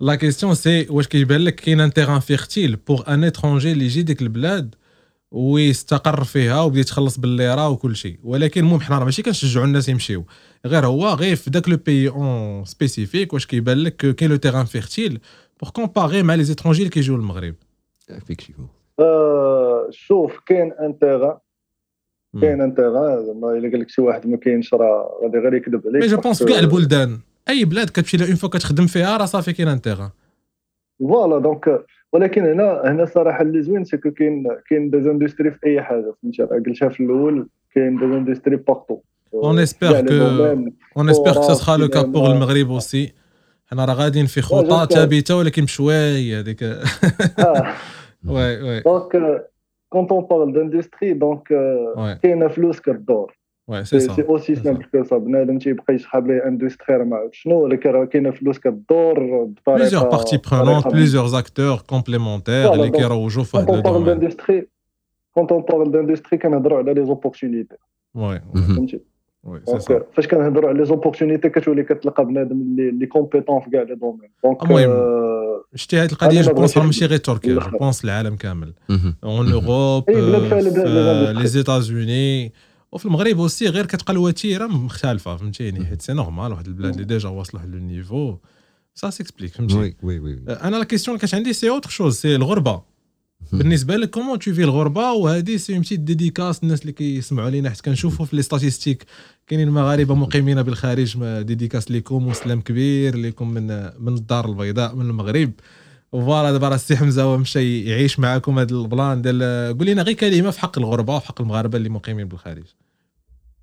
la question c'est واش كيبان لك كاين un terrain fertile pour un étranger اللي يجي ديك البلاد ويستقر فيها وبدا يتخلص ب l'euro وكل شيء ولكن المهم حنا ماشي كنشجعوا الناس يمشيو غير هو غير في داك le pays en spécifique واش كيبان لك كاين le terrain fertile pour comparer مع les étrangers اللي كيجيو للمغرب effectivement شوف كاين un terrain كاين un terrain زعما الا قال لك شي واحد ما كاينش راه غادي غير يكذب عليك mais je pense كاع البلدان أي بلاد كتمشي لها une fois كتخدم فيها راه صافي كاين un terrain voilà donc ولكن هنا هنا صراحة اللي زوين c'est que كاين كاين des industries في أي حاجة فهمتي؟ قلتها في الأول كاين des industries partout on espère que on espère que ça le cas pour المغرب aussi حنا راه غاديين في خطى ثابته ولكن بشويه هذيك oui oui donc quand on parle d'industrie donc كاينة فلوس كدور. سي سا سي اوسي سامبل كو سا بنادم تيبقى يشحال ليه اندستري راه ما عرفت شنو ولكن راه كاينه فلوس كدور بطريقه بليزيور بارتي برونونت بليزيور اكتور كومبليمونتير اللي كيروجوا في هذا الدومين d'aindustrie كونت اون بارل d'aindustrie كنهضروا على لي زوبورتونيتي وي فهمتي دونك فاش كنهضروا على لي زوبورتونيتي كتولي كتلقى بنادم اللي اللي كومبيتون في كاع لي دومين دونك المهم شتي هذه القضيه جو بونس ماشي غير تركيا جو بونس العالم كامل اون اوروب لي زيتازوني وفي المغرب aussi غير كتبقى الوتيرة مختلفة فهمتيني؟ حيت c'est normal واحد البلاد اللي déjà واصلة le niveau ça s'explique فهمتي oui oui oui أنا la question اللي كانت عندي c'est autre chose c'est الغربة. بالنسبة لك comment tu vis الغربة؟ وهذه c'est une petite dédicace الناس اللي كيسمعوا علينا حيت كنشوفوا في les statistiques كاينين مغاربه مقيمين بالخارج dédicace ليكم وسلام كبير ليكم من من الدار البيضاء من المغرب. voilà دابا راه السي حمزة هو مشى يعيش معاكم هذا ال plan ديال قول لنا غير كلمة في حق الغربة وفي حق المغاربة اللي مقيمين بالخارج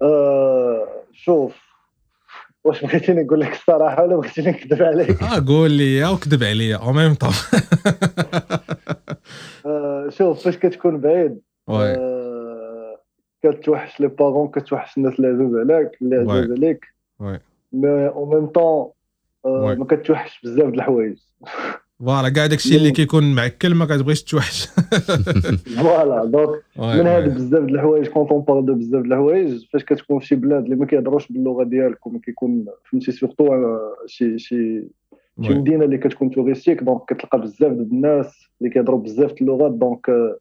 أه شوف واش بغيتيني نقول لك الصراحة ولا بغيتيني نكذب عليك؟ آه قول لي وكذب عليا أو ميم طون شوف فاش كتكون بعيد أه كتوحش les parents كتوحش الناس اللي عزاز عليك اللي عزاز عليك. وي. مي أو ميم طون. ما كتوحش بزاف د الحوايج. voilà كاع داكشي اللي كيكون معكل ما كتبغيش توحش voilà donc من هاد. بزاف د الحوايج quand on parle de بزاف د الحوايج فاش كتكون في شي بلاد اللي ما كيهضروش باللغة ديالك وما كيكون فهمتي surtout شي شي شي. مدينة اللي كتكون touristique donc كتلقى بزاف د الناس اللي كيهضروا بزاف د اللغات donc.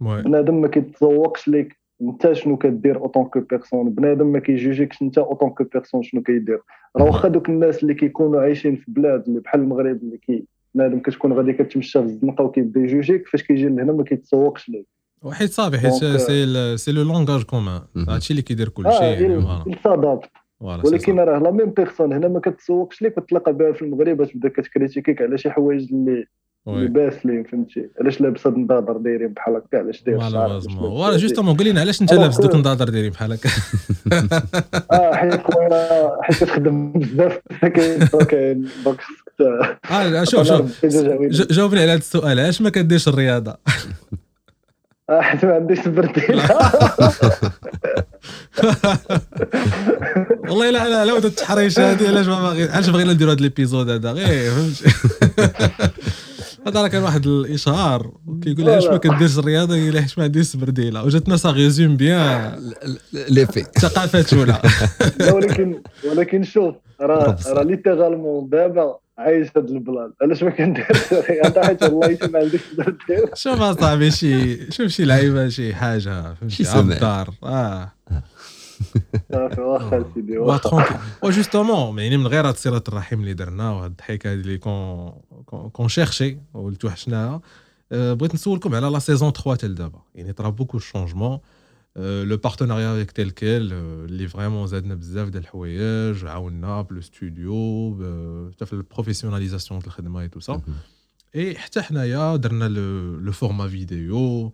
بنادم ما كيتسوقش ليك انت شنو كدير en tant que personne بنادم ما كيجوجيكش انت en tant que personne شنو كيدير راه واخا دوك الناس اللي كيكونوا عايشين في بلاد اللي بحال المغرب اللي كي بنادم كتكون غادي كتمشى في الزنقة وكيبدأ يجوجيك فاش كيجي لهنا ما كيتسوقش ليك وحيت صافي حيت c'est c'est le langage commun. هادشي اللي كيدير كل شيء il s'adapte voilà ولكن. راه la même personne هنا ما كتسوقش ليك وتلقى بها في المغرب تبدا كتكريتيكيك على شي حوايج اللي اللي oui. باسلين فهمتي؟ علاش لابس هاد النظاظر دايرين بحال هكا؟ علاش داير voilà هادي. justement قول لنا علاش أنت لابس دوك النظاظر دايرين بحال هكا؟ آه حيت خويا حيت كتخدم بزاف. كاين donc آه شوف شوف. جاوبني. على هذا السؤال. علاش ما كديرش الرياضة؟ آه حيت ما عنديش السبرديلة والله لا لا لا التحريش هذه علاش ما علاش بغينا نديرو هذا ال épisode هذا؟ غير فهمتي؟ هذا راه كان واحد الاشهار كيقول لي علاش ما كديرش الرياضه قال لي حيت ما عنديش سبرديله وجاتنا ça résume bien les في ثقافات اولى لا ولكن ولكن شوف راه راه ليترالمون دابا عايش هاد البلان علاش ما كنديرش الرياضه حيت والله ما عنديش البرديل شوف اصاحبي شي شوف شي لعيبه شي حاجة فهمتي شي على. الدار آه صافي واخا سيدي وا واخا وجوستومون يعني من غير هاد صله الرحم اللي درنا وهاد الضحكه هادي اللي كون كون- كون شيرشي واللي توحشناها أه، بغيت نسولكم على لا سيزون 3 تال دابا يعني طرا بوكو شونجمون لو بارتناريا افيك تيل كيل اللي فريمون زادنا بزاف ديال الحوايج عاونا بلو ستوديو ب- حتى في البروفيسيوناليزاسيون ديال الخدمه اي تو سا اي حتى حنايا درنا لو فورما فيديو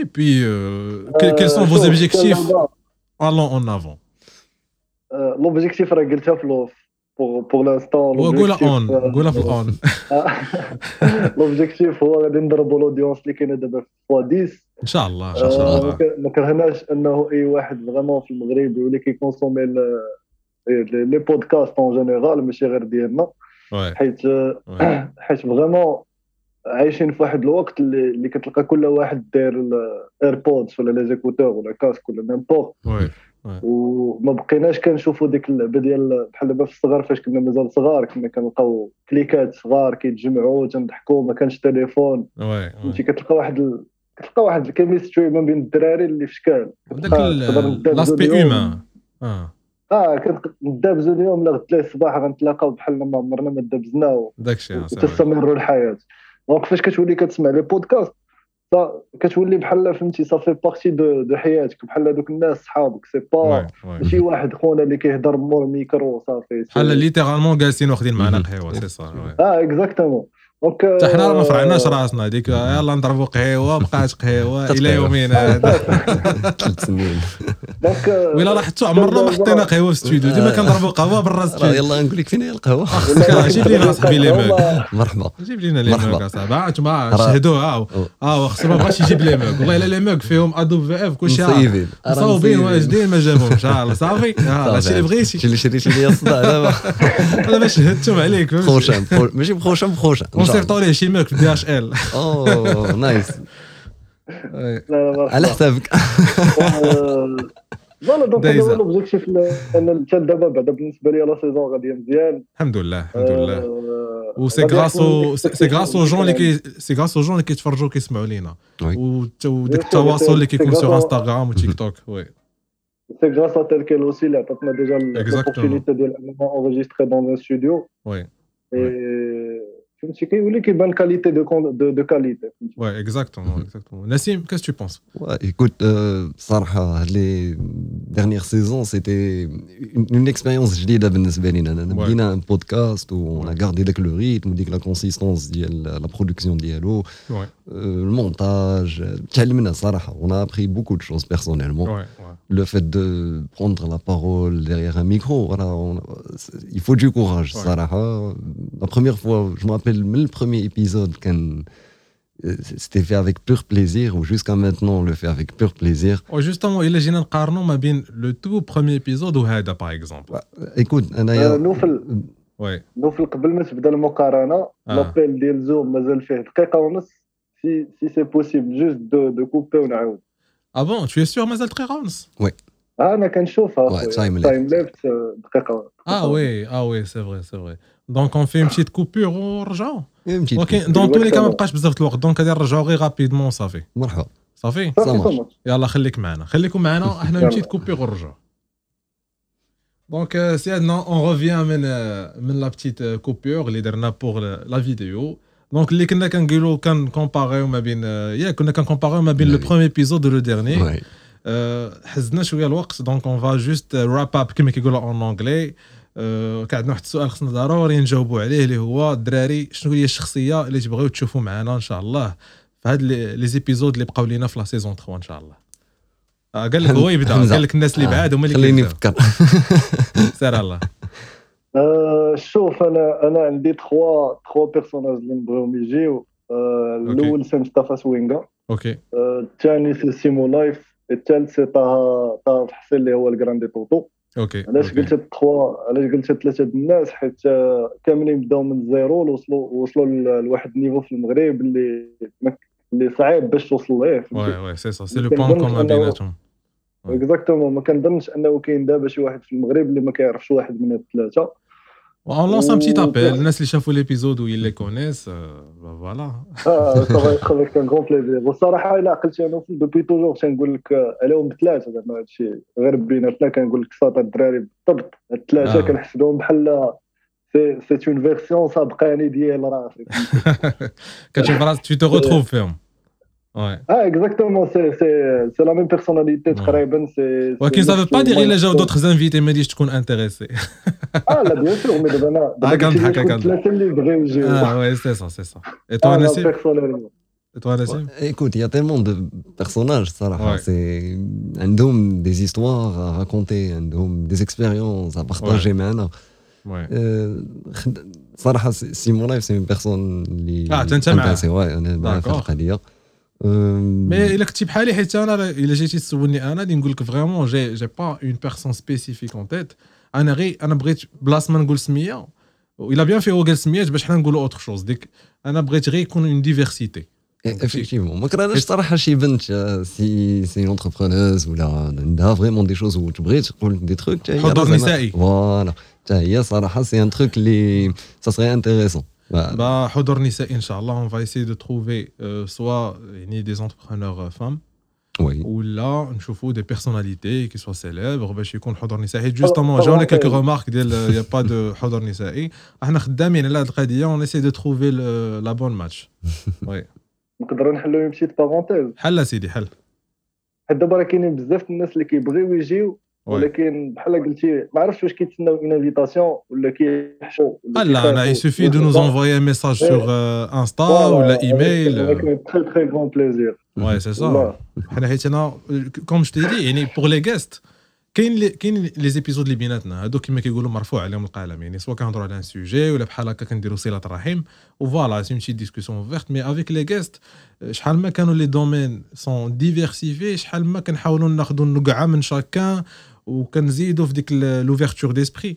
et puis euh, que- quels sont vos objectifs allons en avant لوبجيكتيف راه قلتها في لو بور بور لانستون وقولها اون قولها في الاون لوبجيكتيف هو غادي نضربوا الاودينس اللي كاينه دابا في 10 ان شاء الله ان آه، شاء ما الله ك- ما كرهناش انه اي واحد فريمون في المغرب يولي كيكونسومي ال- لي لي بودكاست اون جينيرال ماشي غير ديالنا وي حيت وي حيت فريمون عايشين في واحد الوقت اللي, اللي كتلقى كل واحد داير ال AirPods ولا les écouteurs ولا casque ولا n'importe. وما بقيناش كنشوفوا ديك اللعبه ديال بحال دابا في الصغر فاش كنا مازال صغار كنا كنلقاو كليكات صغار كيتجمعوا تنضحكوا ما كانش تليفون. oui فهمتي؟ كتلقى واحد ال... كتلقى واحد ال chemistry ما بين الدراري اللي في شكال. داك l'aspect. humain آه. آه كندابزو اليوم لا غدا الصباح غنتلاقاو بحال ما عمرنا ما دابزنا و- داكشي آه،. وتستمر الحياة. donc فاش كتولي كتسمع les podcasts ça- كتولي بحال فهمتي صافي partie de de حياتك بحال هذوك الناس صحابك c'est pas ماشي واحد خونا اللي كيهضر مور الميكرو صافي بحال littéralement جالسين واخدين معنا القهوه سي صا آه exactement donc حتى حنا ما فرعناش راسنا هذيك يلا نضربوا قهوه بقات قهوه إلى يومنا. هذا. ثلاث سنين. donc ولا راه حتى عمرنا ما حطينا قهوة في الاستوديو ديما كنضربوا قهوة الاستوديو. يلا نقول لك فين هي القهوة؟ جيب لينا صاحبي لي ماك. مرحبا. جيب لينا لي. ماك اصاحبي ها انتما ها ها خصو ما بغاش يجيب لي ماك. والله إلا لي ماك فيهم ادوب في اف كلشي. مصيبين. مصاوبين واجدين ما جابهمش صافي. هادشي اللي بغيتي. اللي شريتي ليا الصداع دابا أنا باش شهدتهم عليك. بخو- ماشي بخوشان بخوشان إن شاء الله. ونصيفطوا ليه شي ماك في دي اش ال اوه نايس لا لا مرحبا. على حسابك آه، فوالا دونك هذا دايزة. هو لوبجيكتيف ان حتى دابا بعدا بالنسبه لي لا سيزون غاديه مزيان الحمد لله الحمد لله آه، و سي غادي غراسو يكون سي غراسو جون اللي كي سي غراسو جون اللي كيتفرجوا كيسمعوا لينا وي. و- وديك سي- التواصل اللي سي كيكون سور غراسو- انستغرام وتيك توك وي سي غراس ا تلكيل اوسي اللي عطاتنا ديجا Exactement. لوبورتونيتي ديال اننا اونجيستري دون ان ستوديو وي qui bonne qualité de, de, de qualité. Oui, exactement, mhm. exactement. Nassim, qu'est-ce que tu penses? Ouais, Écoute, euh, les dernières saisons, c'était une, une expérience géniale ouais. On a un podcast où on a gardé le rythme, la consistance, la production de dialogue. Ouais. le montage. تعلمنا صراحة. On a appris beaucoup de choses personnellement. ouais, ouais. Le fait de prendre la parole derrière un micro, voilà, on- il faut du courage, Ouais. صراحة. La première fois, je me rappelle, mais le premier épisode, كان c'était fait avec pur plaisir ou jusqu'à maintenant on le fait avec pur plaisir. Oh, justement, il a نقارنوا ما بين le tout premier épisode وهذا par exemple. Écoute, آه، أنا نوفل Ouais. نوفل قبل ما تبدا المقارنه آه. لابيل ديال زوم مازال فيه دقيقه ونص سي سي سي بوسيبل جوست دو دو كوبي ونعاود Ah bon, tu es sûr مازال دقيقة ونص انا كنشوفها Ouais, خويا. time تايم ليفت آه، دقيقه Ah oui, ah oui, c'est vrai, c'est vrai. Donc on fait une petite coupure ونرجعوا. une petite Ok, coupe. dans tous les cas ما Exactement. بقاش بزاف الوقت دونك غادي نرجعوا غير رابيدمون صافي. مرحبا صافي؟ صافي Ça marche. صافي. يلا خليك معنا خليكم معنا احنا يلا. بتيت كوبي ونرجعوا دونك سيادنا اون ريفيان من من لا بتيت كوبور اللي درنا بوغ لا فيديو دونك اللي كنا كنقولوا كنكومباريو ما بين يا كنا كنكومباريو ما بين لو. بروميي ايبيزود ولو ديرني Ouais. حزنا شوية الوقت دونك اون فا جوست راب اب كما كيقولوا اون انجلي كان عندنا واحد السؤال خصنا ضروري نجاوبوا عليه اللي هو الدراري شنو هي الشخصيه اللي تبغيو تشوفوا معنا ان شاء الله في هاد les épisodes اللي بقاو لينا في la saison 3 ان شاء الله قال لك هو يبدأ حمزة. قال لك الناس اللي بعاد هما اللي خليني نفكر سير الله. شوف أنا أنا عندي trois trois personnages اللي نبغيهم يجيو الأول c'est مصطفى سوينغا OK الثاني c'est سيمو لايف الثالث c'est طه طه حسين اللي هو ElGrandeToto OK علاش. قلت التخوا علاش قلت ثلاثة د الناس حيت كاملين بداو من الزيرو وصلوا وصلوا لواحد ال niveau في المغرب اللي اللي صعيب باش توصل ليه ouais ouais c'est ça c'est le point commun بيناتهم exactement ما كنظنش انه كاين دابا شي واحد في المغرب اللي ما كيعرفش واحد من الثلاثه اون لونس ان بتيت و- ابيل الناس اللي شافوا ليبيزود وي لي كونيس فوالا اه صافي يدخل لك كان غون بليزير والصراحه الا عقلتي انا دوبي توجور تنقول لك آه، عليهم بثلاثه زعما هادشي غير بيناتنا كنقول لك ساطا الدراري بالضبط هاد الثلاثه آه. كنحسبهم بحال سي سي اون فيرسيون سابقاني ديال راسي كتشوف راسك tu te retrouves فيهم Ouais. Ah, exactement, c'est la même personnalité, ouais. c'est... Ok, ça ne veut pas dire que les gens d'autres invités me disent que je suis intéressé. Ah, là, bien sûr, mais de là, ah, quand Ah, ouais, c'est ça, c'est ça. Et toi, ah, Nassim? Et toi, Nassim? Écoute, il y a tellement de personnages, ça, C'est un dôme des histoires à raconter, un dôme des expériences à partager maintenant. Ouais. Euh, ça, là, Simon Live, c'est une personne... Ah, tu es intéressé, ouais, on est dans la D'accord. مي الا كنتي بحالي حيت انا الا جيتي تسولني انا غادي نقول لك فريمون جي جي با اون بيرسون سبيسيفيك اون تيت انا غير انا بغيت بلاص ما نقول سميه الا بيان في هو قال سميات باش حنا نقولوا اوتر شوز ديك انا بغيت غير يكون اون ديفيرسيتي افيكتيفمون ما كرهناش صراحه شي بنت آه، سي سي اونتربرونوز ولا عندها فريمون دي شوز وتبغي تقول دي تروك حضور نسائي. فوالا حتى هي صراحه سي ان تروك اللي سا سري انتيريسون با حضور نسائي ان شاء الله اون فا ايسي دو تروفي سوا يعني دي زونتربرونور فام وي ولا نشوفوا دي بيرسوناليتي كي سوا سيليبر باش يكون حضور نسائي حيت جوستومون جاونا كيلكو رومارك ديال يا با دو حضور نسائي احنا خدامين على هذه القضيه اون ايسي دو تروفي لا بون ماتش وي نقدروا نحلوا اون بتيت بارونتيز حل سيدي حل حيت دابا راه كاينين بزاف د الناس اللي كيبغيو يجيو وي. ولكن بحال قلتي ما عرفتش واش كيتسناو une invitation ولا كيحشوا ولا un message sur euh, Insta ou la email. Avec un très très grand plaisir. Ouais, c'est ça. والله. حنا حيت أنا comme je te يعني pour les guests كاين كاين les épisodes اللي بيناتنا هادو كما كيقولوا مرفوع عليهم القلم يعني سوا كنهضروا على un sujet ولا بحال هكا كنديروا صلة الرحم و voilà c'est une شي discussion ouverte mais avec les guests شحال ما كانوا les domaines sont diversifiés شحال ما كنحاولوا ناخذوا النقعة من chacun وكنزيدوا في ديك لوفيرتور ديسبري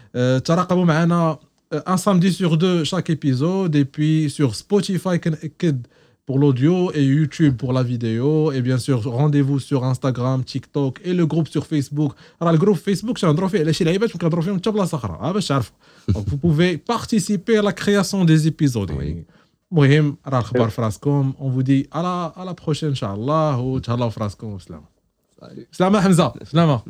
تراقبوا معنا un samedi sur deux chaque épisode et puis sur Spotify كنأكد pour l'audio et YouTube pour la vidéo et bien sûr rendez-vous sur Instagram, TikTok et le groupe sur Facebook. راه الجروب فيسبوك تنهضروا فيه على شي لعيبات ما كنهضروا فيهم حتى بلاصه اخرى ها باش تعرفوا Donc vous pouvez participer à la création des épisodes. Oui. المهم راه الخبر في راسكم on vous dit à la à la prochaine ان شاء الله وتهلاو في راسكم وسلامه سلامه حمزه سلامه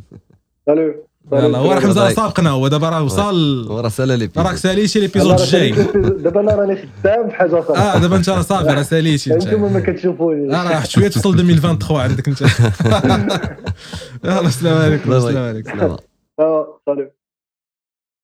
سالو يلا هو راه حمزه. سابقنا هو دابا راه وصل وراه سالا لي راك ساليتي ليبيزود راه الجاي دابا أنا راني خدام في حاجة أخرى. آه دابا انت راه صافي راه ساليتي انت. أنتم ما كتشوفوني. آه راه شوية توصل 2023 عندك انت. يلا السلام عليكم السلام عليكم. سلام. آه،